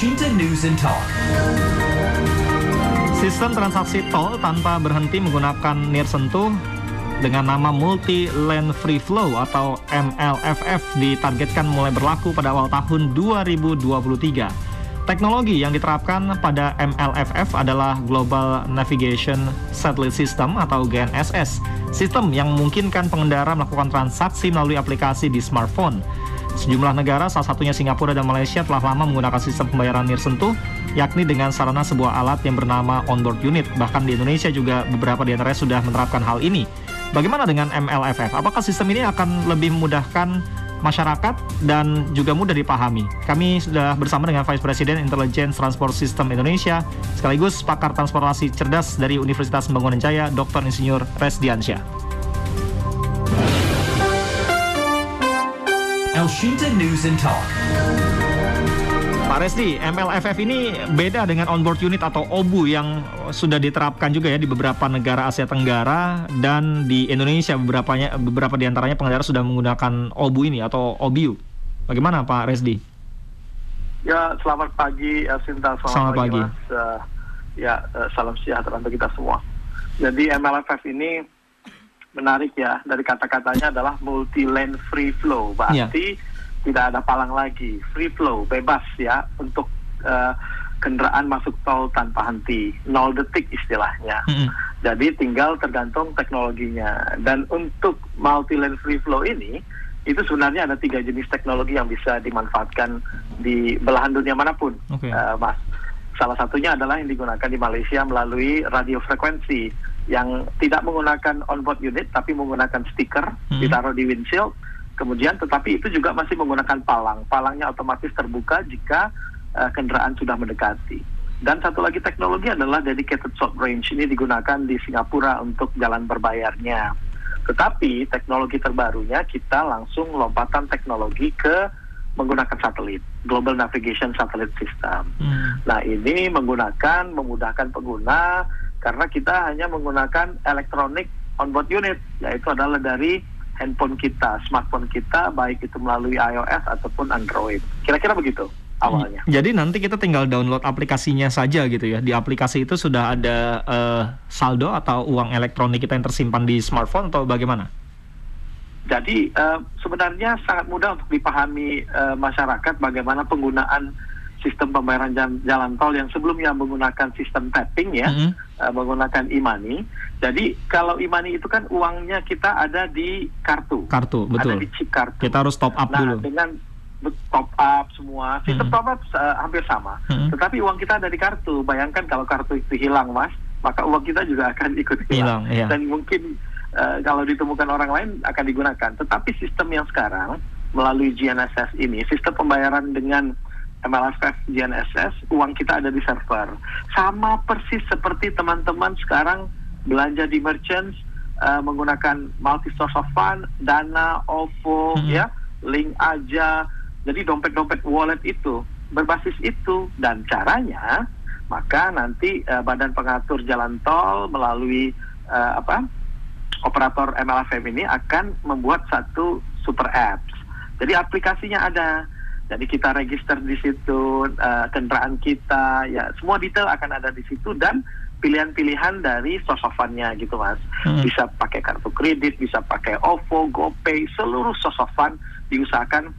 Shinta News and Talk. Sistem transaksi tol tanpa berhenti menggunakan nir sentuh dengan nama Multi Lane Free Flow atau MLFF ditargetkan mulai berlaku pada awal tahun 2023. Teknologi yang diterapkan pada MLFF adalah Global Navigation Satellite System atau GNSS, sistem yang memungkinkan pengendara melakukan transaksi melalui aplikasi di smartphone. Sejumlah negara, salah satunya Singapura dan Malaysia, telah lama menggunakan sistem pembayaran nirsentuh, yakni dengan sarana sebuah alat yang bernama onboard unit. Bahkan di Indonesia juga beberapa di antaranya sudah menerapkan hal ini. Bagaimana dengan MLFF? Apakah sistem ini akan lebih memudahkan masyarakat dan juga mudah dipahami. Kami sudah bersama dengan Vice President Intelligence Transport System Indonesia, sekaligus pakar transportasi cerdas dari Universitas Pembangunan Jaya, Dr. Insinyur Resdiansyah. Elshinta News and Talk. Pak Resdi, MLFF ini beda dengan onboard unit atau OBU yang sudah diterapkan juga ya di beberapa negara Asia Tenggara dan di Indonesia beberapa beberapa di antaranya pengendara sudah menggunakan OBU ini atau OBU. Bagaimana Pak Resdi? Ya, selamat pagi Sinta. Selamat, selamat pagi. pagi. Mas. Uh, ya, uh, salam sejahtera untuk kita semua. Jadi MLFF ini menarik ya dari kata-katanya adalah multi lane free flow. Berarti ya tidak ada palang lagi, free flow, bebas ya untuk uh, kendaraan masuk tol tanpa henti, nol detik istilahnya. Mm -hmm. Jadi tinggal tergantung teknologinya. Dan untuk multi lane free flow ini, itu sebenarnya ada tiga jenis teknologi yang bisa dimanfaatkan di belahan dunia mana pun, okay. uh, Mas. Salah satunya adalah yang digunakan di Malaysia melalui radio frekuensi yang tidak menggunakan onboard unit tapi menggunakan stiker mm -hmm. ditaruh di windshield Kemudian tetapi itu juga masih menggunakan palang. Palangnya otomatis terbuka jika uh, kendaraan sudah mendekati. Dan satu lagi teknologi adalah dedicated short range. Ini digunakan di Singapura untuk jalan berbayarnya. Tetapi teknologi terbarunya kita langsung lompatan teknologi ke menggunakan satelit, Global Navigation Satellite System. Hmm. Nah ini menggunakan memudahkan pengguna karena kita hanya menggunakan elektronik onboard unit, yaitu adalah dari handphone kita, smartphone kita, baik itu melalui iOS ataupun Android. Kira-kira begitu awalnya. Jadi nanti kita tinggal download aplikasinya saja gitu ya. Di aplikasi itu sudah ada uh, saldo atau uang elektronik kita yang tersimpan di smartphone atau bagaimana? Jadi uh, sebenarnya sangat mudah untuk dipahami uh, masyarakat bagaimana penggunaan sistem pembayaran jalan, jalan tol yang sebelumnya menggunakan sistem tapping ya, mm -hmm. uh, menggunakan e-money. Jadi kalau e-money itu kan uangnya kita ada di kartu. Kartu, betul. Ada di chip kartu. Kita harus top up nah, dulu. dengan top up semua, sistem mm -hmm. top up uh, hampir sama. Mm -hmm. Tetapi uang kita ada di kartu. Bayangkan kalau kartu itu hilang, Mas, maka uang kita juga akan ikut hilang. hilang iya. Dan mungkin uh, kalau ditemukan orang lain akan digunakan. Tetapi sistem yang sekarang melalui GNSS ini, sistem pembayaran dengan MLFF GNSS, uang kita ada di server. Sama persis seperti teman-teman sekarang belanja di merchants uh, menggunakan multi source of fund, Dana, OVO, hmm. ya, link aja. Jadi dompet-dompet wallet itu berbasis itu dan caranya maka nanti uh, Badan Pengatur Jalan Tol melalui uh, apa operator MLFM ini akan membuat satu super apps. Jadi aplikasinya ada jadi kita register di situ uh, kendaraan kita, ya semua detail akan ada di situ dan pilihan-pilihan dari sosofannya gitu mas. Hmm. Bisa pakai kartu kredit, bisa pakai OVO, GoPay, seluruh sosofan diusahakan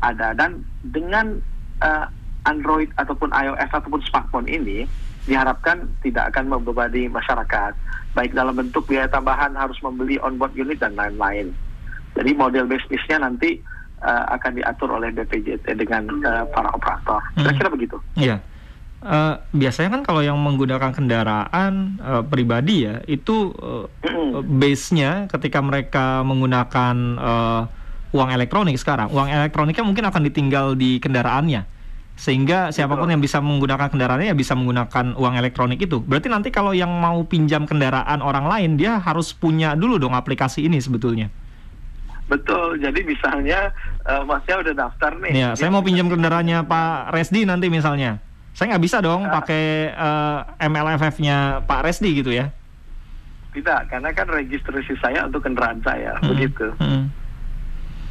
ada dan dengan uh, Android ataupun iOS ataupun smartphone ini diharapkan tidak akan membebani masyarakat baik dalam bentuk biaya tambahan harus membeli onboard unit dan lain-lain. Jadi model bisnisnya nanti uh, akan diatur oleh BPJT dengan uh, para operator. Hmm. Kira-kira hmm. begitu. Iya. Uh, biasanya kan kalau yang menggunakan kendaraan uh, pribadi ya itu uh, mm. base-nya ketika mereka menggunakan uh, uang elektronik sekarang uang elektroniknya mungkin akan ditinggal di kendaraannya sehingga siapa pun Betul. yang bisa menggunakan kendaraannya ya bisa menggunakan uang elektronik itu berarti nanti kalau yang mau pinjam kendaraan orang lain dia harus punya dulu dong aplikasi ini sebetulnya Betul. Jadi misalnya uh, Masnya udah daftar nih. Iya, saya mau pinjam kendaraannya Pak Resdi nanti misalnya. Saya nggak bisa dong uh, pakai uh, eh, MLFF-nya Pak Resdi gitu ya? Tidak, karena kan registrasi saya untuk kendaraan saya, hmm. begitu. Hmm.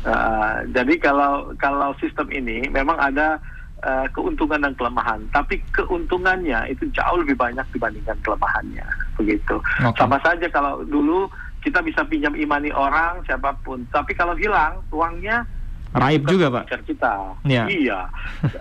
Uh, jadi kalau kalau sistem ini memang ada uh, keuntungan dan kelemahan, tapi keuntungannya itu jauh lebih banyak dibandingkan kelemahannya, begitu. Okay. Sama saja kalau dulu kita bisa pinjam imani orang siapa pun, tapi kalau hilang uangnya raib juga pak kita ya. iya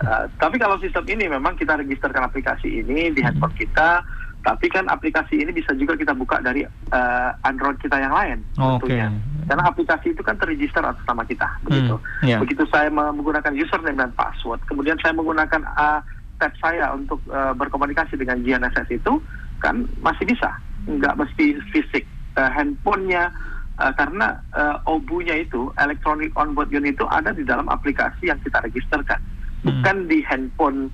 uh, tapi kalau sistem ini memang kita registerkan aplikasi ini di handphone kita tapi kan aplikasi ini bisa juga kita buka dari uh, Android kita yang lain oh, tentunya. Okay. Karena aplikasi itu kan terregister atas nama kita, begitu. Hmm, yeah. Begitu saya menggunakan username dan password, kemudian saya menggunakan uh, tab saya untuk uh, berkomunikasi dengan GNSS itu, kan masih bisa, nggak mesti fisik. Uh, handphonenya uh, karena uh, obunya itu electronic onboard unit itu ada di dalam aplikasi yang kita registerkan, hmm. bukan di handphone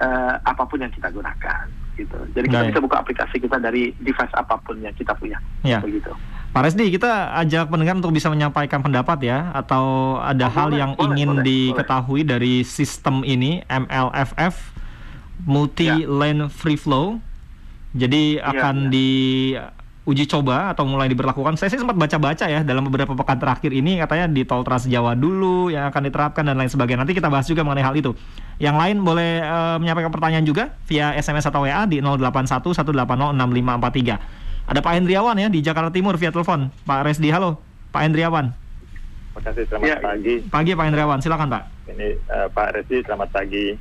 uh, apa pun yang kita gunakan gitu. Jadi kita bisa buka aplikasi kita dari device apa pun yang kita punya. Ya. Begitu. Pak Resdi, kita ajak pendengar untuk bisa menyampaikan pendapat ya, atau ada oh, hal boleh, yang boleh, ingin boleh, diketahui boleh. dari sistem ini MLFF Multi Lane Free Flow. Jadi ya, akan ya. di uji coba atau mulai diberlakukan. Saya sih sempat baca-baca ya dalam beberapa pekan terakhir ini katanya di Tol Trans Jawa dulu yang akan diterapkan dan lain sebagainya. Nanti kita bahas juga mengenai hal itu. Yang lain boleh uh, menyampaikan pertanyaan juga via SMS atau WA di 0811806543. Ada Pak Hendriawan ya di Jakarta Timur via telepon. Pak Resdi, halo. Pak Hendriawan. Terima kasih, selamat ya. pagi. Pagi Pak Hendriawan, silakan Pak. Ini uh, Pak Resdi, selamat pagi.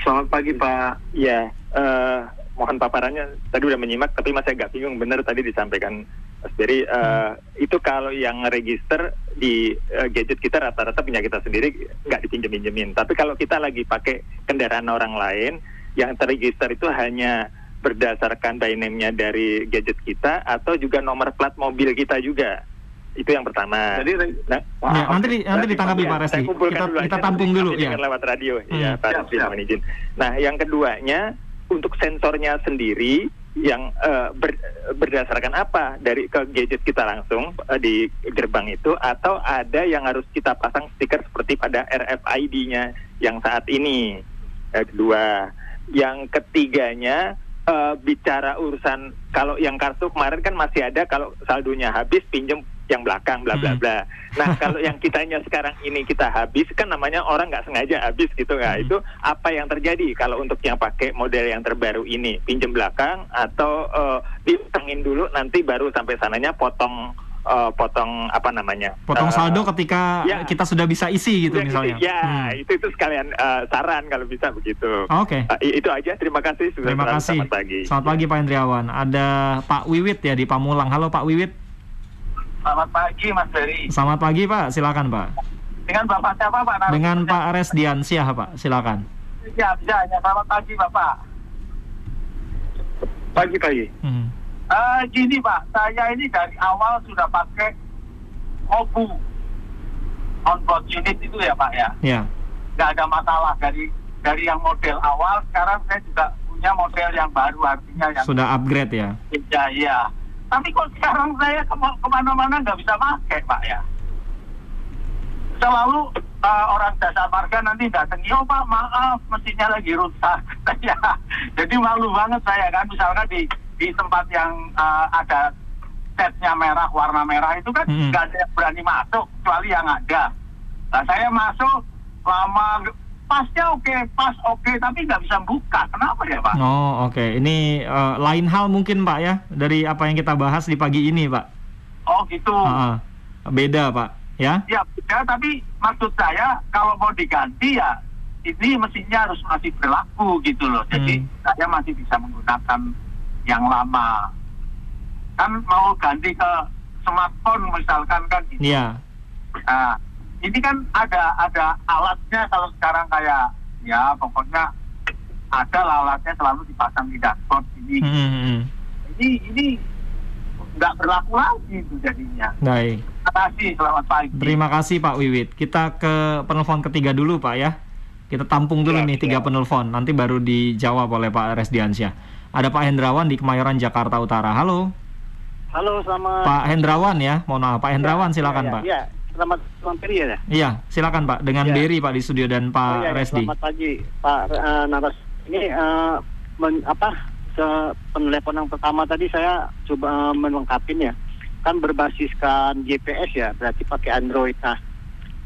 Selamat pagi Pak. Ya, uh, mohon paparannya tadi udah menyimak tapi masih agak bingung benar tadi disampaikan Mas Berry uh, hmm. itu kalau yang register di uh, gadget kita rata-rata punya kita sendiri nggak dipinjem-pinjemin tapi kalau kita lagi pakai kendaraan orang lain yang terregister itu hanya berdasarkan by name-nya dari gadget kita atau juga nomor plat mobil kita juga itu yang pertama. Jadi, nah, ya, nanti nanti ditanggapi Pak Resti. Kita, kita tampung dulu ya. Lewat radio hmm. ya Pak Resti izin. Nah yang keduanya untuk sensornya sendiri yang uh, ber, berdasarkan apa? Dari ke gadget kita langsung uh, di gerbang itu atau ada yang harus kita pasang stiker seperti pada RFID-nya yang saat ini? Uh, kedua. Yang ketiganya uh, bicara urusan kalau yang kartu kemarin kan masih ada kalau saldonya habis pinjam yang belakang bla bla hmm. bla. Nah kalau yang kitanya sekarang ini kita habis kan namanya orang nggak sengaja habis gitu. Nggak? Hmm. Itu apa yang terjadi kalau untuk yang pakai model yang terbaru ini? Pinjam belakang atau uh, ditengin dulu nanti baru sampai sananya potong uh, potong apa namanya? Potong uh, saldo ketika ya, kita sudah bisa isi gitu misalnya. ya hmm. itu itu sekalian uh, saran kalau bisa begitu. Oke. Okay. uh, itu aja. Terima kasih sudah terima kasih. selamat pagi. Selamat pagi Pak Hendriawan ada Pak Wiwit ya di Pamulang. Halo Pak Wiwit Selamat pagi Mas Ferry. Selamat pagi Pak, silakan Pak. Dengan Bapak siapa Pak? Narasi Dengan Pak Resdiansyah Pak, silakan. Ya, bisa. Ya, selamat pagi Bapak. Pagi pagi. Hmm. Uh, gini Pak, saya ini dari awal sudah pakai OBU onboard unit itu ya Pak ya. Iya. Gak ada masalah dari dari yang model awal. Sekarang saya juga punya model yang baru artinya yang sudah upgrade ya. Iya iya. Tapi kok sekarang saya ke ke mana-mana nggak bisa pakai Pak ya. Selalu uh, orang jasa marga nanti datang, yo Pak maaf mesinnya lagi rusak. ya, jadi malu banget saya kan misalkan di di tempat yang uh, ada setnya merah warna merah itu kan nggak hmm. ada yang berani masuk kecuali yang ada. Nah saya masuk lama pasnya oke, okay, pas oke, okay, tapi nggak bisa buka. Kenapa ya Pak? Oh oke, okay. ini uh, lain hal mungkin Pak ya dari apa yang kita bahas di pagi ini Pak. Oh gitu. Uh, beda Pak, ya? Ya beda, tapi maksud saya kalau mau diganti ya ini mesinnya harus masih berlaku gitu loh. Jadi hmm. saya masih bisa menggunakan yang lama. Kan mau ganti ke smartphone misalkan kan gitu. Iya. Nah, ini kan ada ada alatnya kalau sekarang kayak ya pokoknya ada lah alatnya selalu dipasang di dashboard ini. Hmm. hmm, hmm. Ini ini nggak berlaku lagi itu jadinya. Baik. Terima kasih, selamat pagi. Terima kasih Pak Wiwit. Kita ke penelpon ketiga dulu Pak ya. Kita tampung dulu ya, nih tiga ya. penelpon, nanti baru dijawab oleh Pak Resdiansyah. Ada Pak Hendrawan di Kemayoran Jakarta Utara. Halo. Halo, selamat. Pak Hendrawan ya, mohon maaf. Pak Hendrawan ya, silakan ya, Pak. Ya, selamat mampir ya. Iya, silakan Pak dengan ya. Berry Pak di studio dan Pak oh, iya, iya. Resdi. Selamat pagi Pak uh, Naras. Ini uh, men, apa penelpon yang pertama tadi saya coba uh, melengkapin ya. Kan berbasiskan GPS ya, berarti pakai Android. Nah,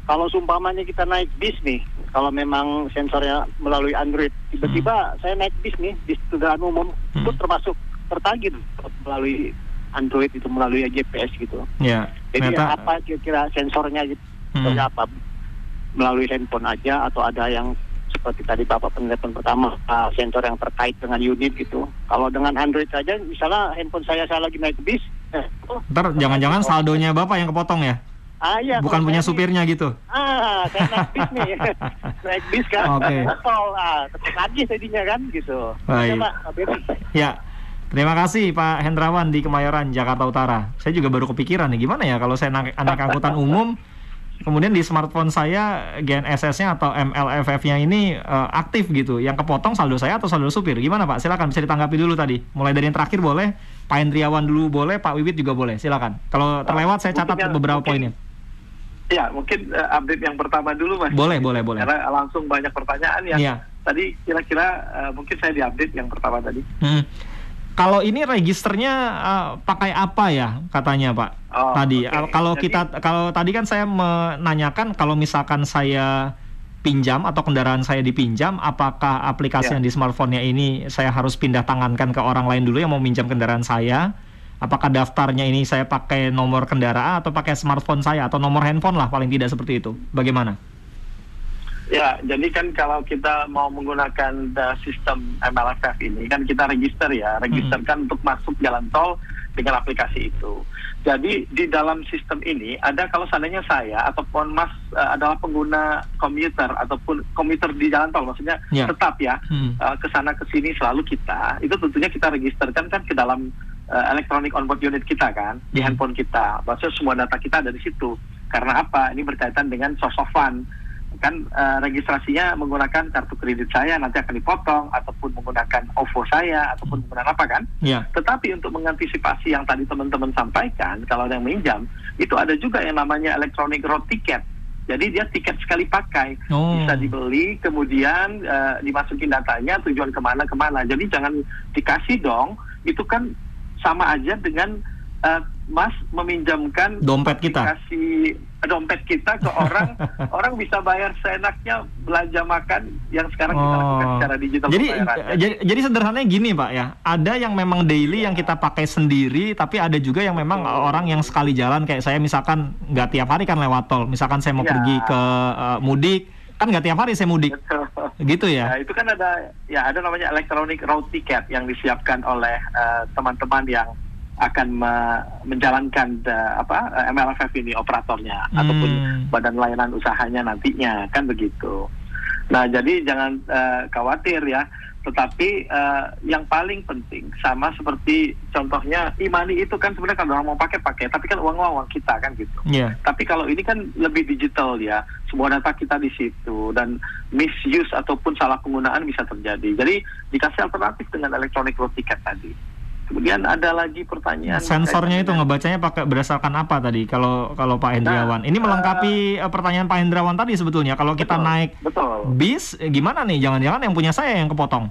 kalau sumpamanya kita naik bis nih, kalau memang sensornya melalui Android, tiba-tiba hmm. saya naik bis nih, bis kendaraan umum, hmm. itu termasuk tertagih melalui Android itu melalui GPS gitu. Ya. Jadi Meta... apa kira-kira sensornya gitu? Hmm. apa? Melalui handphone aja atau ada yang seperti tadi Bapak penelitian pertama uh, sensor yang terkait dengan unit gitu. Kalau dengan Android saja, misalnya handphone saya saya lagi naik bis, eh, Ntar jangan-jangan saldonya Bapak yang kepotong ya? Ah, iya, Bukan punya supirnya gitu. Ah, saya naik bis nih. naik bis kan. Oke. Okay. Tol, ah, lagi jadinya kan gitu. Baik. Ya, Terima kasih Pak Hendrawan di Kemayoran, Jakarta Utara. Saya juga baru kepikiran nih, gimana ya kalau saya naik angkutan umum, kemudian di smartphone saya GNSS-nya atau MLFF-nya ini uh, aktif gitu. Yang kepotong saldo saya atau saldo supir? Gimana Pak? Silakan bisa ditanggapi dulu tadi. Mulai dari yang terakhir boleh, Pak Hendriawan dulu boleh, Pak Wiwit juga boleh. Silakan. Kalau terlewat saya catat mungkin beberapa poinnya. Ya, mungkin uh, update yang pertama dulu Mas. Boleh, boleh, boleh. Karena langsung banyak pertanyaan yang ya. tadi kira-kira uh, mungkin saya diupdate yang pertama tadi. Hmm kalau ini registernya uh, pakai apa ya katanya Pak? Oh, tadi okay. kalau Jadi, kita kalau tadi kan saya menanyakan kalau misalkan saya pinjam atau kendaraan saya dipinjam, apakah aplikasi yeah. yang di smartphone-nya ini saya harus pindah tangankan ke orang lain dulu yang mau minjam kendaraan saya? Apakah daftarnya ini saya pakai nomor kendaraan atau pakai smartphone saya atau nomor handphone lah paling tidak seperti itu? Bagaimana? Ya, jadi kan kalau kita mau menggunakan the sistem MLFF ini kan kita register ya, register kan hmm. untuk masuk jalan tol dengan aplikasi itu. Jadi di dalam sistem ini ada kalau seandainya saya ataupun Mas uh, adalah pengguna komuter ataupun komuter di jalan tol, maksudnya yeah. tetap ya hmm. uh, ke sana ke sini selalu kita, itu tentunya kita registerkan kan ke dalam uh, electronic onboard unit kita kan hmm. di handphone kita. Maksudnya semua data kita ada di situ. Karena apa? Ini berkaitan dengan of fund kan uh, registrasinya menggunakan kartu kredit saya nanti akan dipotong ataupun menggunakan OVO saya ataupun menggunakan apa kan? Yeah. Tetapi untuk mengantisipasi yang tadi teman-teman sampaikan kalau ada yang minjam itu ada juga yang namanya electronic road ticket. Jadi dia tiket sekali pakai oh. bisa dibeli kemudian uh, dimasukin datanya tujuan ke mana ke mana. Jadi jangan dikasih dong itu kan sama aja dengan uh, Mas meminjamkan dompet kita kasih dompet kita ke orang orang bisa bayar seenaknya belanja makan yang sekarang oh. kita lakukan secara digital jadi, jadi jadi sederhananya gini pak ya ada yang memang daily ya. yang kita pakai sendiri tapi ada juga yang memang oh. orang yang sekali jalan kayak saya misalkan nggak tiap hari kan lewat tol misalkan saya mau ya. pergi ke uh, mudik kan nggak tiap hari saya mudik gitu ya. ya itu kan ada ya ada namanya electronic road ticket yang disiapkan oleh eh, teman-teman uh, yang akan me menjalankan uh, apa eh, MLFF ini operatornya hmm. ataupun badan layanan usahanya nantinya kan begitu. Nah jadi jangan uh, khawatir ya, tetapi uh, yang paling penting sama seperti contohnya imani itu kan sebenarnya kalau orang mau pakai pakai, tapi kan uang uang kita kan gitu. Yeah. Tapi kalau ini kan lebih digital ya, semua data kita di situ dan misuse ataupun salah penggunaan bisa terjadi. Jadi dikasih alternatif dengan electronic road ticket tadi. Kemudian ada lagi pertanyaan. Sensornya itu ngebacanya pakai berdasarkan apa tadi? Kalau kalau Pak Hendrawan, nah, ini melengkapi uh, pertanyaan Pak Hendrawan tadi sebetulnya. Kalau kita betul, naik betul. bis, eh, gimana nih? Jangan-jangan yang punya saya yang kepotong?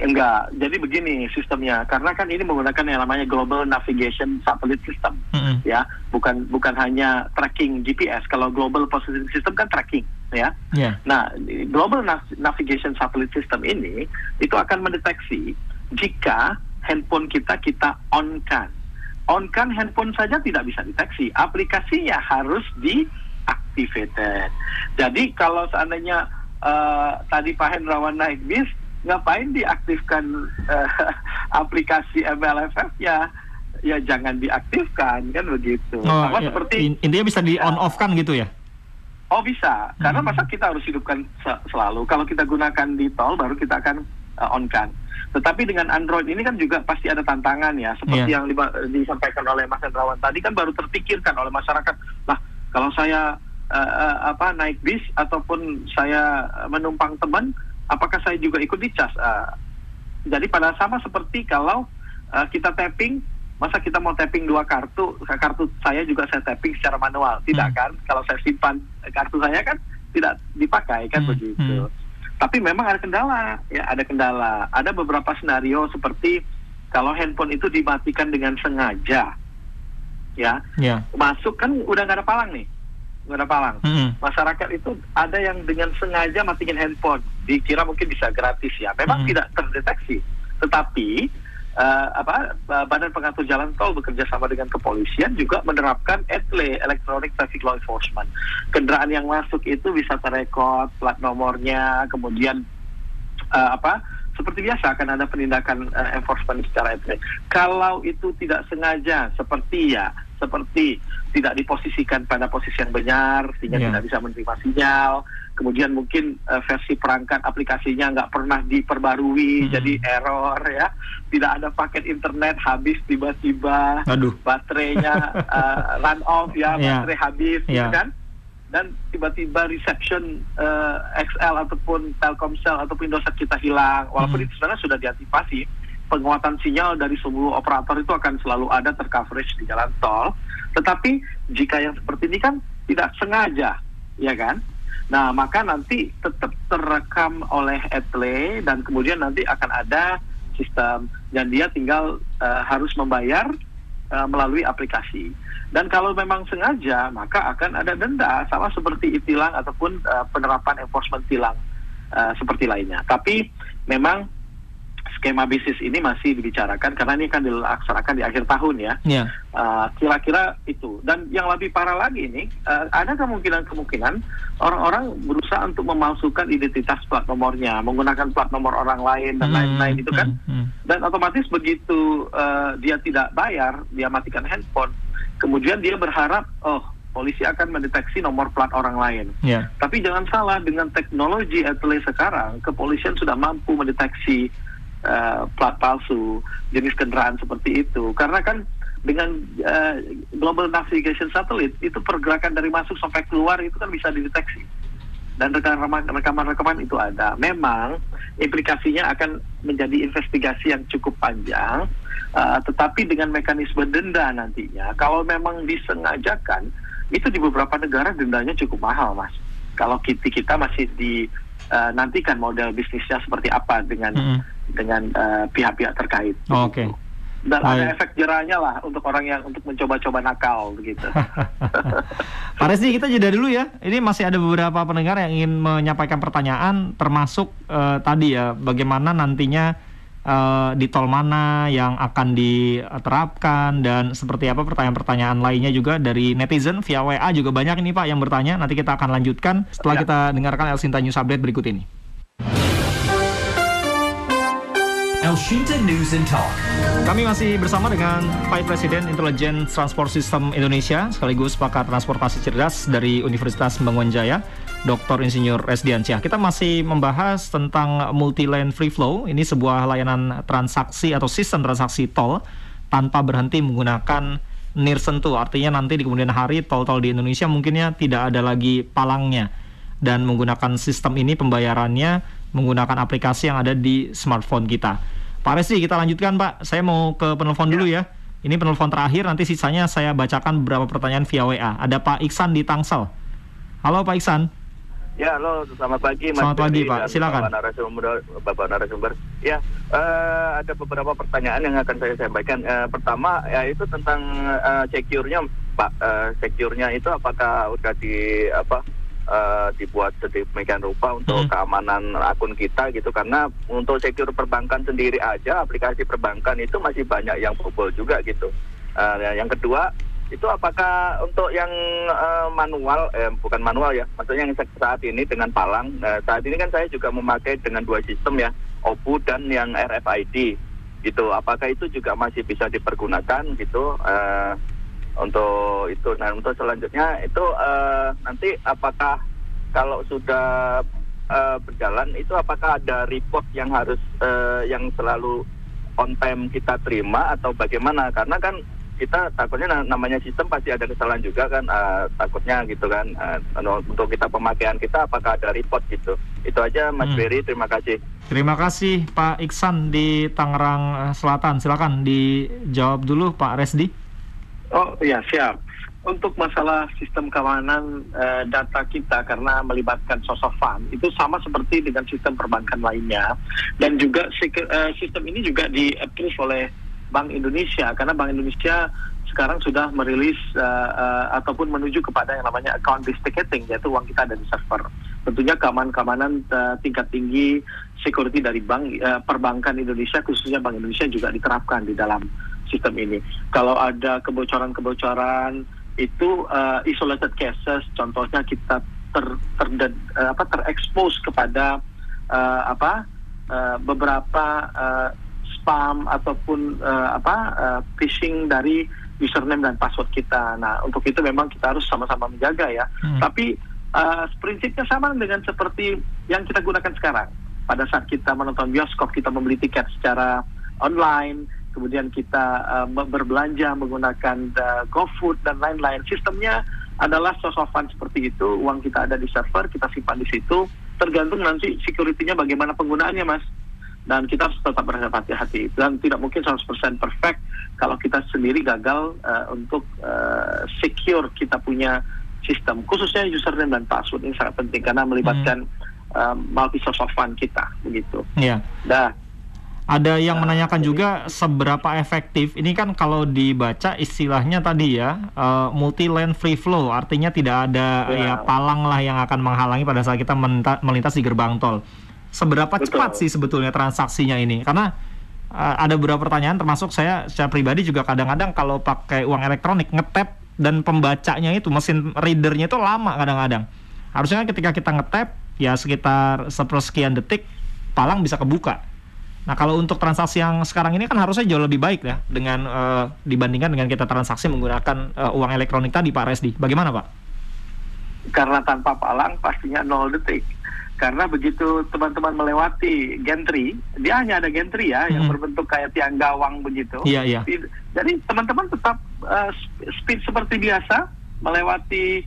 Enggak, jadi begini sistemnya. Karena kan ini menggunakan yang namanya Global Navigation Satellite System, mm -hmm. ya, bukan bukan hanya tracking GPS. Kalau Global Positioning System kan tracking, ya. Yeah. Nah, Global Navigation Satellite System ini itu akan mendeteksi jika handphone kita kita on-kan. On-kan handphone saja tidak bisa deteksi, aplikasinya harus diactivated. Jadi kalau seandainya uh, tadi Pak Hendrawan naik bis, ngapain diaktifkan uh, aplikasi MLFF ya? Ya jangan diaktifkan kan begitu. Oh, Apa ya, seperti intinya bisa di on off kan gitu ya? Oh bisa, karena hmm. masa kita harus hidupkan selalu. Kalau kita gunakan di tol baru kita akan uh, on kan. Tetapi dengan Android ini kan juga pasti ada tantangan ya, seperti yeah. yang disampaikan oleh Mas Hendrawan tadi kan baru terpikirkan oleh masyarakat. Lah, kalau saya uh, uh, apa naik bis ataupun saya menumpang teman, apakah saya juga ikut dicas? Uh, jadi pada sama seperti kalau uh, kita tapping, masa kita mau tapping dua kartu, kartu saya juga saya tapping secara manual, tidak hmm. kan? Kalau saya simpan kartu saya kan tidak dipakai kan hmm. begitu. Hmm. Tapi memang ada kendala, ya ada kendala. Ada beberapa senario seperti kalau handphone itu dimatikan dengan sengaja, ya, yeah. masuk kan udah nggak ada palang nih, pengguna palang. Hmm. Masyarakat itu ada yang dengan sengaja matikan handphone, dikira mungkin bisa gratis ya. Memang hmm. tidak terdeteksi, tetapi uh, apa Badan Pengatur Jalan Tol bekerja sama dengan kepolisian juga menerapkan ETLE Electronic Traffic Law Enforcement. Kendaraan yang masuk itu bisa terekod plat nomornya, kemudian uh, apa seperti biasa akan ada penindakan uh, enforcement secara etik. Kalau itu tidak sengaja, seperti ya, seperti tidak diposisikan pada posisi yang benar, sehingga yeah. tidak bisa menerima sinyal. Kemudian mungkin uh, versi perangkat aplikasinya nggak pernah diperbarui, hmm. jadi error ya. Tidak ada paket internet habis tiba-tiba, baterainya uh, run off ya, yeah. baterai habis, yeah. gitu kan? dan tiba-tiba reception uh, eh, XL ataupun Telkomsel ataupun Indosat kita hilang walaupun hmm. itu sebenarnya sudah diantisipasi penguatan sinyal dari seluruh operator itu akan selalu ada tercoverage di jalan tol. Tetapi jika yang seperti ini kan tidak sengaja ya kan? Nah maka nanti tetap terekam oleh etle dan kemudian nanti akan ada sistem. Dan dia tinggal uh, harus membayar uh, melalui aplikasi. Dan kalau memang sengaja, maka akan ada denda, sama seperti itilang ataupun uh, penerapan enforcement tilang uh, seperti lainnya. Tapi memang skema bisnis ini masih dibicarakan karena ini kan dilaksanakan di akhir tahun ya. Yeah. Uh, kira-kira itu. Dan yang lebih parah lagi ini, uh, ada kemungkinan-kemungkinan orang-orang berusaha untuk memalsukan identitas plat nomornya, menggunakan plat nomor orang lain dan hmm, lain-lain hmm, itu kan. Hmm. Dan otomatis begitu uh, dia tidak bayar, dia matikan handphone Kemudian dia berharap, oh polisi akan mendeteksi nomor plat orang lain. Yeah. Tapi jangan salah dengan teknologi etle sekarang, kepolisian sudah mampu mendeteksi uh, plat palsu, jenis kendaraan seperti itu. Karena kan dengan uh, global navigation satellite itu pergerakan dari masuk sampai keluar itu kan bisa dideteksi dan rekaman-rekaman itu ada. Memang implikasinya akan menjadi investigasi yang cukup panjang, uh, tetapi dengan mekanisme denda nantinya, kalau memang disengajakan, itu di beberapa negara dendanya cukup mahal, mas. Kalau kita kita masih di uh, nantikan model bisnisnya seperti apa dengan mm -hmm. Dengan uh, pihak-pihak terkait. Oh, Oke. Okay dan Baik. ada efek jerahnya lah untuk orang yang untuk mencoba-coba nakal begitu. Pak Resi kita jeda dulu ya. Ini masih ada beberapa pendengar yang ingin menyampaikan pertanyaan termasuk uh, tadi ya bagaimana nantinya uh, di tol mana yang akan diterapkan dan seperti apa pertanyaan-pertanyaan lainnya juga dari netizen via WA juga banyak ini Pak yang bertanya. Nanti kita akan lanjutkan setelah ya. kita dengarkan Elsinta News Update berikut ini. Elshinta News and Talk. Kami masih bersama dengan Pak Presiden Intelijen Transport System Indonesia sekaligus pakar transportasi cerdas dari Universitas Bangun Jaya, Dr. Insinyur Resdiansyah. Kita masih membahas tentang multi lane free flow. Ini sebuah layanan transaksi atau sistem transaksi tol tanpa berhenti menggunakan nir sentuh. Artinya nanti di kemudian hari tol-tol di Indonesia mungkinnya tidak ada lagi palangnya dan menggunakan sistem ini pembayarannya menggunakan aplikasi yang ada di smartphone kita. Pak Resi, kita lanjutkan Pak. Saya mau ke penelpon ya. dulu ya. Ini penelpon terakhir, nanti sisanya saya bacakan beberapa pertanyaan via WA. Ada Pak Iksan di Tangsel. Halo Pak Iksan. Ya, halo, selamat pagi Mas. Selamat pagi Pak, silakan. Bapak narasumber, Bapak narasumber. Ya, uh, ada beberapa pertanyaan yang akan saya sampaikan. Uh, pertama, ya itu tentang uh, secure-nya, Pak. Uh, secure-nya itu apakah udah di apa uh, dibuat sedemikian rupa untuk hmm. keamanan akun kita gitu karena untuk secure perbankan sendiri aja aplikasi perbankan itu masih banyak yang bobol juga gitu. Uh, yang kedua itu apakah untuk yang uh, manual eh, bukan manual ya maksudnya yang saat ini dengan palang uh, saat ini kan saya juga memakai dengan dua sistem ya OPU dan yang RFID gitu apakah itu juga masih bisa dipergunakan gitu uh, untuk itu. Nah untuk selanjutnya itu uh, nanti apakah kalau sudah uh, berjalan itu apakah ada report yang harus uh, yang selalu on time kita terima atau bagaimana? Karena kan kita takutnya namanya sistem pasti ada kesalahan juga kan uh, takutnya gitu kan uh, untuk kita pemakaian kita apakah ada report gitu itu aja Mas hmm. Berry terima kasih terima kasih Pak Iksan di Tangerang Selatan silakan dijawab dulu Pak Resdi Oh iya siap. Untuk masalah sistem keamanan uh, data kita karena melibatkan sosofan itu sama seperti dengan sistem perbankan lainnya dan juga uh, sistem ini juga di approve oleh Bank Indonesia karena Bank Indonesia sekarang sudah merilis uh, uh, ataupun menuju kepada yang namanya account based ticketing yaitu uang kita ada di server. Tentunya keamanan-keamanan uh, tingkat tinggi security dari bank uh, perbankan Indonesia khususnya Bank Indonesia juga diterapkan di dalam sistem ini. Kalau ada kebocoran-kebocoran itu uh, isolated cases contohnya kita ter, ter, ter uh, apa terekspos kepada uh, apa uh, beberapa uh, spam ataupun uh, apa uh, phishing dari username dan password kita. Nah, untuk itu memang kita harus sama-sama menjaga ya. Hmm. Tapi uh, prinsipnya sama dengan seperti yang kita gunakan sekarang. Pada saat kita menonton bioskop, kita membeli tiket secara online, kemudian kita uh, berbelanja menggunakan uh, GoFood dan lain-lain. Sistemnya adalah sosofan seperti itu, uang kita ada di server, kita simpan di situ. Tergantung nanti security-nya bagaimana penggunaannya, Mas dan kita harus tetap berhati-hati dan tidak mungkin 100% perfect kalau kita sendiri gagal uh, untuk uh, secure kita punya sistem khususnya username dan password ini sangat penting karena melibatkan hmm. uh, multi source of fund kita begitu. Iya. Dah. Ada yang uh, menanyakan juga seberapa efektif. Ini kan kalau dibaca istilahnya tadi ya uh, multi lane free flow. Artinya tidak ada ya. ya palang lah yang akan menghalangi pada saat kita melintas di gerbang tol. Seberapa Betul. cepat sih sebetulnya transaksinya ini? Karena uh, ada beberapa pertanyaan termasuk saya secara pribadi juga kadang-kadang kalau pakai uang elektronik ngetap dan pembacanya itu mesin readernya itu lama kadang-kadang. Harusnya ketika kita ngetap ya sekitar sepersekian detik palang bisa kebuka nah kalau untuk transaksi yang sekarang ini kan harusnya jauh lebih baik ya dengan uh, dibandingkan dengan kita transaksi menggunakan uh, uang elektronik tadi Pak Resdi bagaimana Pak? Karena tanpa palang pastinya nol detik karena begitu teman-teman melewati gantry, dia hanya ada gantry ya hmm. yang berbentuk kayak tiang gawang begitu. Iya, iya. Jadi teman-teman tetap uh, speed seperti biasa melewati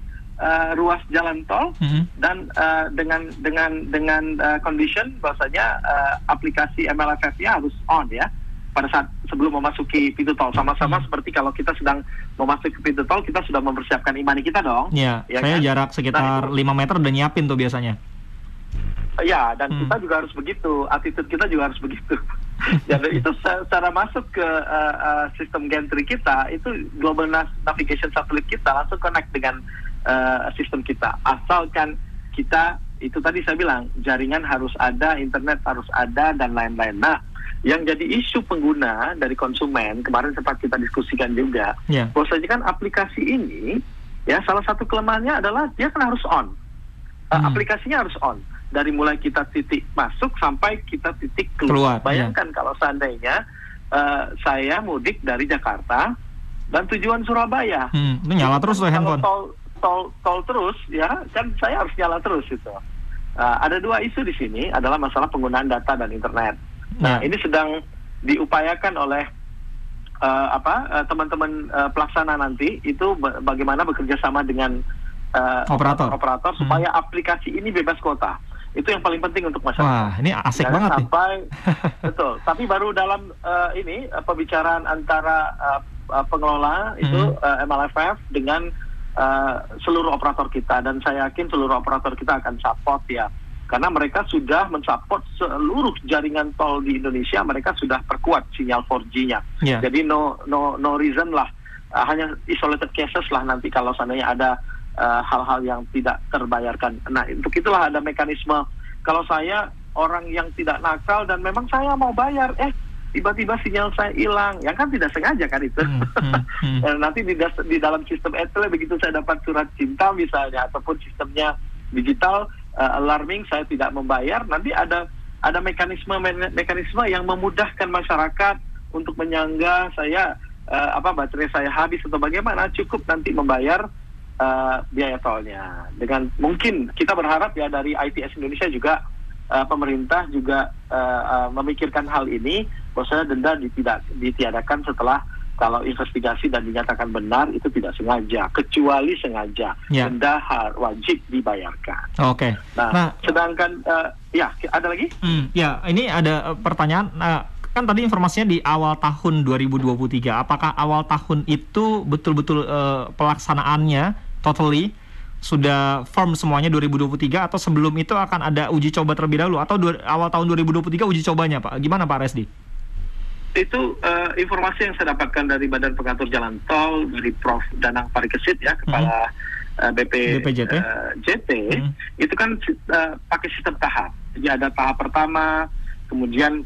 uh, ruas jalan tol hmm. dan uh, dengan dengan dengan uh, condition bahwasanya uh, aplikasi MLFF-nya harus on ya pada saat sebelum memasuki pintu tol sama-sama hmm. seperti kalau kita sedang memasuki pintu tol kita sudah mempersiapkan imani kita dong. Iya. Ya saya kan? jarak sekitar nah, 5 meter udah nyiapin tuh biasanya. Ya, dan hmm. kita juga harus begitu, attitude kita juga harus begitu. Jadi itu secara masuk ke uh, uh, sistem gantry kita, itu global navigation satellite kita langsung connect dengan uh, sistem kita. Asalkan kita itu tadi saya bilang jaringan harus ada, internet harus ada dan lain-lain. Nah, yang jadi isu pengguna dari konsumen kemarin sempat kita diskusikan juga, yeah. bahwasanya kan aplikasi ini ya salah satu kelemahannya adalah dia kan harus on, uh, hmm. aplikasinya harus on dari mulai kita titik masuk sampai kita titik keluar. keluar iya. Bayangkan ya. kalau seandainya uh, saya mudik dari Jakarta dan tujuan Surabaya. Hmm, itu nyala terus tuh handphone. Tol, tol, tol terus ya kan saya harus nyala terus itu. Uh, ada dua isu di sini adalah masalah penggunaan data dan internet. Nah ya. ini sedang diupayakan oleh uh, apa teman-teman uh, pelaksana nanti itu bagaimana bekerja sama dengan uh, operator operator supaya hmm. aplikasi ini bebas kuota itu yang paling penting untuk masyarakat. Wah, ini asik Jangan banget sampai, nih. betul. Tapi baru dalam uh, ini uh, pembicaraan antara uh, uh, pengelola itu hmm. uh, MLFF dengan uh, seluruh operator kita dan saya yakin seluruh operator kita akan support ya. Karena mereka sudah mensupport seluruh jaringan tol di Indonesia, mereka sudah perkuat sinyal 4G-nya. Yeah. Jadi no no no reason lah, uh, hanya isolated cases lah nanti kalau seandainya ada Eh, hal-hal uh, yang tidak terbayarkan. Nah, untuk itulah ada mekanisme. Kalau saya orang yang tidak nakal dan memang saya mau bayar, eh tiba-tiba sinyal saya hilang, yang kan tidak sengaja kan itu. Hmm, hmm, hmm. Nanti di, di dalam sistem etle begitu saya dapat surat cinta misalnya ataupun sistemnya digital uh, alarming saya tidak membayar, nanti ada ada mekanisme mekanisme yang memudahkan masyarakat untuk menyangga saya uh, apa baterai saya habis atau bagaimana cukup nanti membayar uh, biaya tolnya. Dengan mungkin kita berharap ya dari ITS Indonesia juga uh, pemerintah juga uh, uh, memikirkan hal ini bahwasanya denda tidak ditiadakan setelah kalau investigasi dan dinyatakan benar itu tidak sengaja, kecuali sengaja ya. denda wajib dibayarkan. Oke. Okay. Nah, nah, sedangkan uh, ya ada lagi? Hmm, ya, ini ada pertanyaan. Uh, kan tadi informasinya di awal tahun 2023. Apakah awal tahun itu betul-betul uh, pelaksanaannya totally sudah firm semuanya 2023 atau sebelum itu akan ada uji coba terlebih dahulu atau dua, awal tahun 2023 uji cobanya Pak? Gimana Pak Resdi? Itu uh, informasi yang saya dapatkan dari Badan Pengatur Jalan Tol dari Prof Danang Parikesit ya kepala hmm. uh, BP BPJT uh, JT hmm. itu kan uh, pakai sistem tahap. Jadi ada tahap pertama, kemudian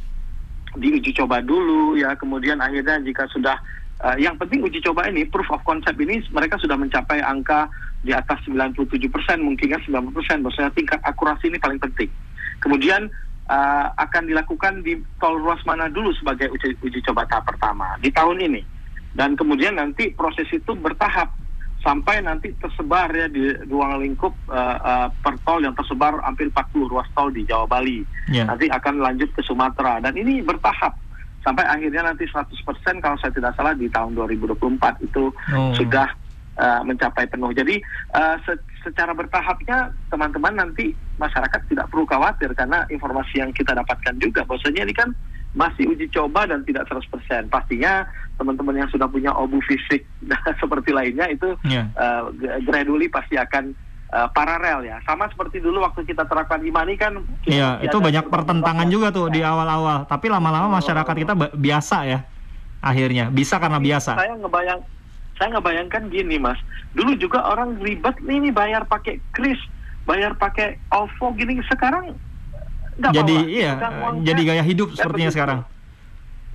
diuji coba dulu ya, kemudian akhirnya jika sudah uh, yang penting uji coba ini proof of concept ini mereka sudah mencapai angka di atas 97 persen mungkin kan 90 persen, maksudnya tingkat akurasi ini paling penting. Kemudian uh, akan dilakukan di tol ruas mana dulu sebagai uji, uji coba tahap pertama di tahun ini dan kemudian nanti proses itu bertahap sampai nanti tersebar ya di ruang lingkup uh, uh, per tol yang tersebar hampir 40 ruas tol di Jawa Bali. Yeah. Nanti akan lanjut ke Sumatera dan ini bertahap sampai akhirnya nanti 100% kalau saya tidak salah di tahun 2024 itu oh. sudah uh, mencapai penuh. Jadi uh, se secara bertahapnya teman-teman nanti masyarakat tidak perlu khawatir karena informasi yang kita dapatkan juga bahwasanya ini kan masih uji coba dan tidak 100%. Pastinya teman-teman yang sudah punya obu fisik seperti lainnya itu yeah. uh, gradually pasti akan uh, paralel ya. Sama seperti dulu waktu kita terapkan imani kan. Iya, itu banyak pertentangan juga tuh di awal-awal. Tapi lama-lama masyarakat kita biasa ya. Akhirnya bisa karena biasa. Saya ngebayang saya nggak bayangkan gini mas. Dulu juga orang ribet nih, nih bayar pakai kris bayar pakai OVO gini. Sekarang nggak jadi bawa. iya jadi gaya hidup ya, sepertinya begitu. sekarang.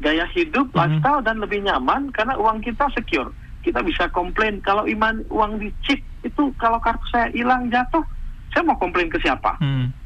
Gaya hidup mm -hmm. lifestyle dan lebih nyaman karena uang kita secure. Kita bisa komplain kalau iman uang di chip itu kalau kartu saya hilang jatuh. Saya mau komplain ke siapa? Hmm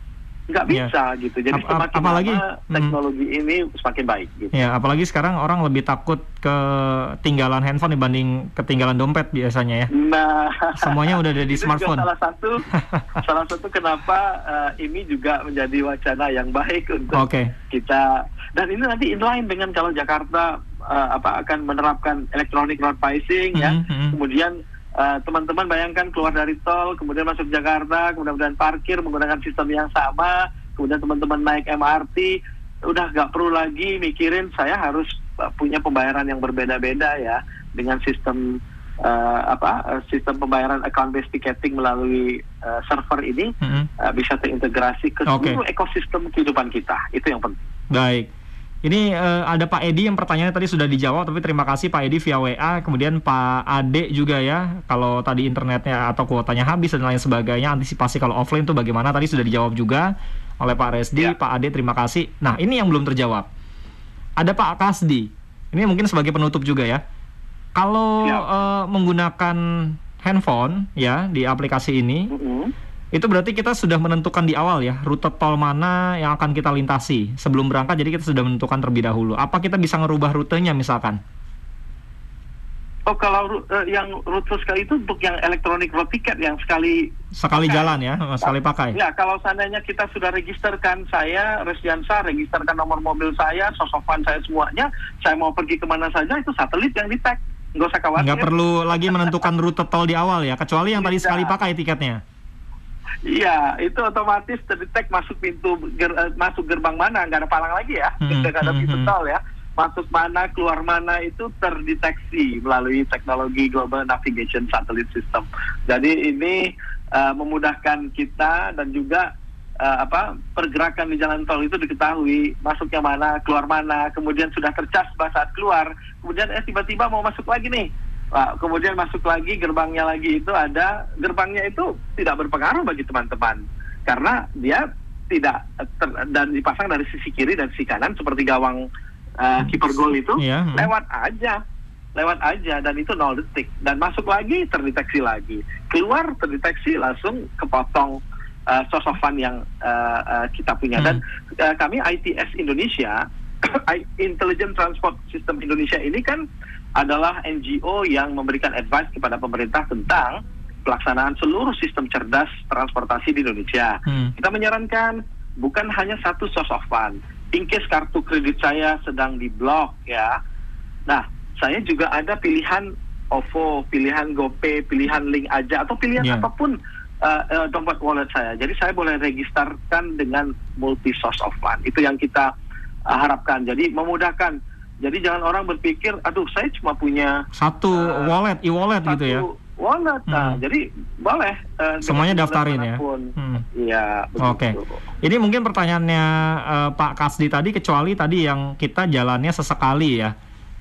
nggak iya. bisa yeah. gitu. Jadi Ap semakin apalagi lama, hmm. teknologi hmm. ini semakin baik. Gitu. Ya, apalagi sekarang orang lebih takut ketinggalan handphone dibanding ketinggalan dompet biasanya ya. Nah, semuanya udah ada di smartphone. Salah satu, salah satu kenapa uh, ini juga menjadi wacana yang baik untuk okay. kita. Dan ini nanti inline dengan kalau Jakarta uh, apa akan menerapkan electronic road pricing mm -hmm. ya, kemudian teman-teman uh, bayangkan keluar dari tol, kemudian masuk Jakarta, kemudian parkir menggunakan sistem yang sama, kemudian teman-teman naik MRT, udah nggak perlu lagi mikirin saya harus uh, punya pembayaran yang berbeda-beda ya dengan sistem uh, apa sistem pembayaran account based ticketing melalui uh, server ini mm -hmm. uh, bisa terintegrasi ke seluruh okay. ekosistem kehidupan kita itu yang penting. Baik. Ini uh, ada Pak Edi yang pertanyaannya tadi sudah dijawab, tapi terima kasih Pak Edi via WA. Kemudian Pak Ade juga ya, kalau tadi internetnya atau kuotanya habis dan lain sebagainya, antisipasi kalau offline itu bagaimana? Tadi sudah dijawab juga oleh Pak Resdi, ya. Pak Ade terima kasih. Nah ini yang belum terjawab. Ada Pak Kasdi, ini mungkin sebagai penutup juga ya. Kalau ya. uh, menggunakan handphone ya di aplikasi ini, mm -hmm itu berarti kita sudah menentukan di awal ya rute tol mana yang akan kita lintasi sebelum berangkat jadi kita sudah menentukan terlebih dahulu apa kita bisa ngerubah rutenya misalkan Oh kalau uh, yang rute sekali itu untuk yang elektronik road ticket yang sekali sekali pakai. jalan ya, sekali pakai. Ya kalau seandainya kita sudah registerkan saya Resdiansa, registerkan nomor mobil saya, sosokan saya semuanya, saya mau pergi ke mana saja itu satelit yang di tag, nggak usah khawatir. Nggak perlu lagi menentukan rute tol di awal ya, kecuali yang tadi sekali pakai tiketnya. Iya, itu otomatis terdetek masuk pintu ger, uh, masuk gerbang mana, nggak ada palang lagi ya, hmm, nggak ada hmm, pintu hmm. tol ya. Masuk mana, keluar mana itu terdeteksi melalui teknologi Global Navigation Satellite System. Jadi ini uh, memudahkan kita dan juga uh, apa pergerakan di jalan tol itu diketahui masuknya mana, keluar mana, kemudian sudah tercas saat keluar, kemudian eh tiba-tiba mau masuk lagi nih Nah, kemudian masuk lagi gerbangnya lagi itu ada gerbangnya itu tidak berpengaruh bagi teman-teman. Karena dia tidak ter, dan dipasang dari sisi kiri dan sisi kanan seperti gawang uh, kiper gol itu yeah. lewat aja. Lewat aja dan itu nol detik. Dan masuk lagi terdeteksi lagi. Keluar terdeteksi langsung kepotong uh, sosofan yang uh, uh, kita punya. Hmm. dan uh, kami ITS Indonesia Intelligent Transport System Indonesia ini kan adalah NGO yang memberikan advice kepada pemerintah tentang pelaksanaan seluruh sistem cerdas transportasi di Indonesia. Hmm. Kita menyarankan bukan hanya satu source of fund. In case kartu kredit saya sedang diblok ya. Nah, saya juga ada pilihan OVO, pilihan GoPay, pilihan link aja atau pilihan yeah. apa pun uh, uh, dompet wallet saya. Jadi saya boleh registerkan dengan multi source of fund. Itu yang kita uh, harapkan. Jadi memudahkan jadi jangan orang berpikir, aduh saya cuma punya satu uh, wallet, e-wallet gitu ya. Wallet, nah, hmm. jadi boleh. Uh, Semuanya daftarin ya. Iya. Oke. Okay. Ini mungkin pertanyaannya uh, Pak Kasdi tadi, kecuali tadi yang kita jalannya sesekali ya.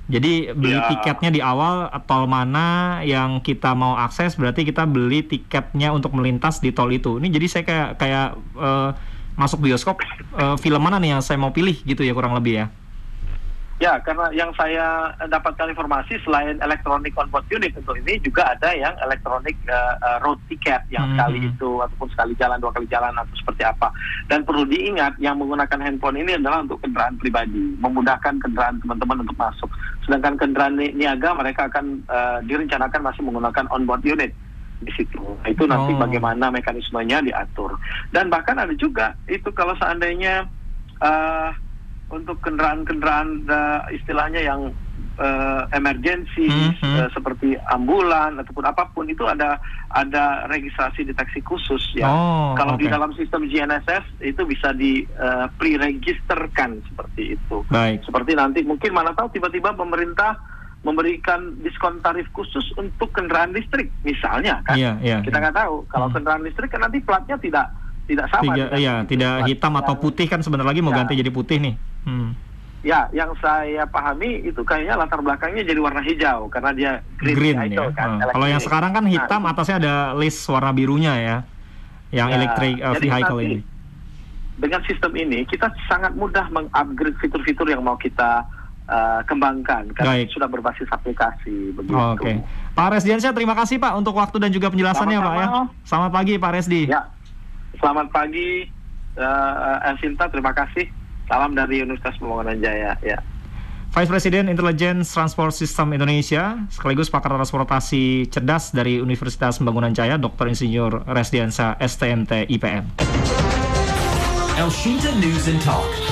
Jadi beli ya. tiketnya di awal tol mana yang kita mau akses, berarti kita beli tiketnya untuk melintas di tol itu. Ini jadi saya kayak kayak uh, masuk bioskop, uh, film mana nih yang saya mau pilih gitu ya kurang lebih ya. Ya, karena yang saya dapatkan informasi selain elektronik onboard unit untuk ini juga ada yang elektronik uh, uh, road ticket yang hmm. sekali itu ataupun sekali jalan dua kali jalan atau seperti apa. Dan perlu diingat yang menggunakan handphone ini adalah untuk kendaraan pribadi, memudahkan kendaraan teman-teman untuk masuk. Sedangkan kendaraan ni niaga mereka akan uh, direncanakan masih menggunakan onboard unit di situ. Nah, itu nanti oh. bagaimana mekanismenya diatur. Dan bahkan ada juga itu kalau seandainya uh, untuk kendaraan-kendaraan uh, istilahnya yang uh, emergensi mm -hmm. uh, seperti ambulan ataupun apa pun itu ada ada registrasi deteksi khusus ya. Oh, Kalau okay. di dalam sistem GNSS itu bisa di uh, pre-registerkan seperti itu. Baik. Seperti nanti mungkin mana tahu tiba-tiba pemerintah memberikan diskon tarif khusus untuk kendaraan listrik misalnya kan. Iya, iya, Kita nggak tahu kalau hmm. kendaraan listrik kan nanti platnya tidak tidak sama. Tiga, iya, tidak hitam atau putih kan sebentar lagi mau ya. ganti jadi putih nih. Hmm. Ya, yang saya pahami itu kayaknya latar belakangnya jadi warna hijau karena dia green, green ya. kan. Hmm. Kalau yang sekarang kan hitam, nah, atasnya ada list warna birunya ya, yang ya, electric uh, vehicle nanti, ini. Dengan sistem ini kita sangat mudah mengupgrade fitur-fitur yang mau kita uh, kembangkan karena Baik. sudah berbasis aplikasi begitu. Oke, okay. Pak Resdiansyah terima kasih Pak untuk waktu dan juga penjelasannya Sama-sama. Pak ya. Selamat pagi Pak Resdi. Ya, selamat pagi uh, Elsinta terima kasih. Salam dari Universitas Pembangunan Jaya. Ya. Vice President Intelligence Transport System Indonesia, sekaligus pakar transportasi cerdas dari Universitas Pembangunan Jaya, Dr. Insinyur Resdiansa STMT IPM. Elshinta News and Talk.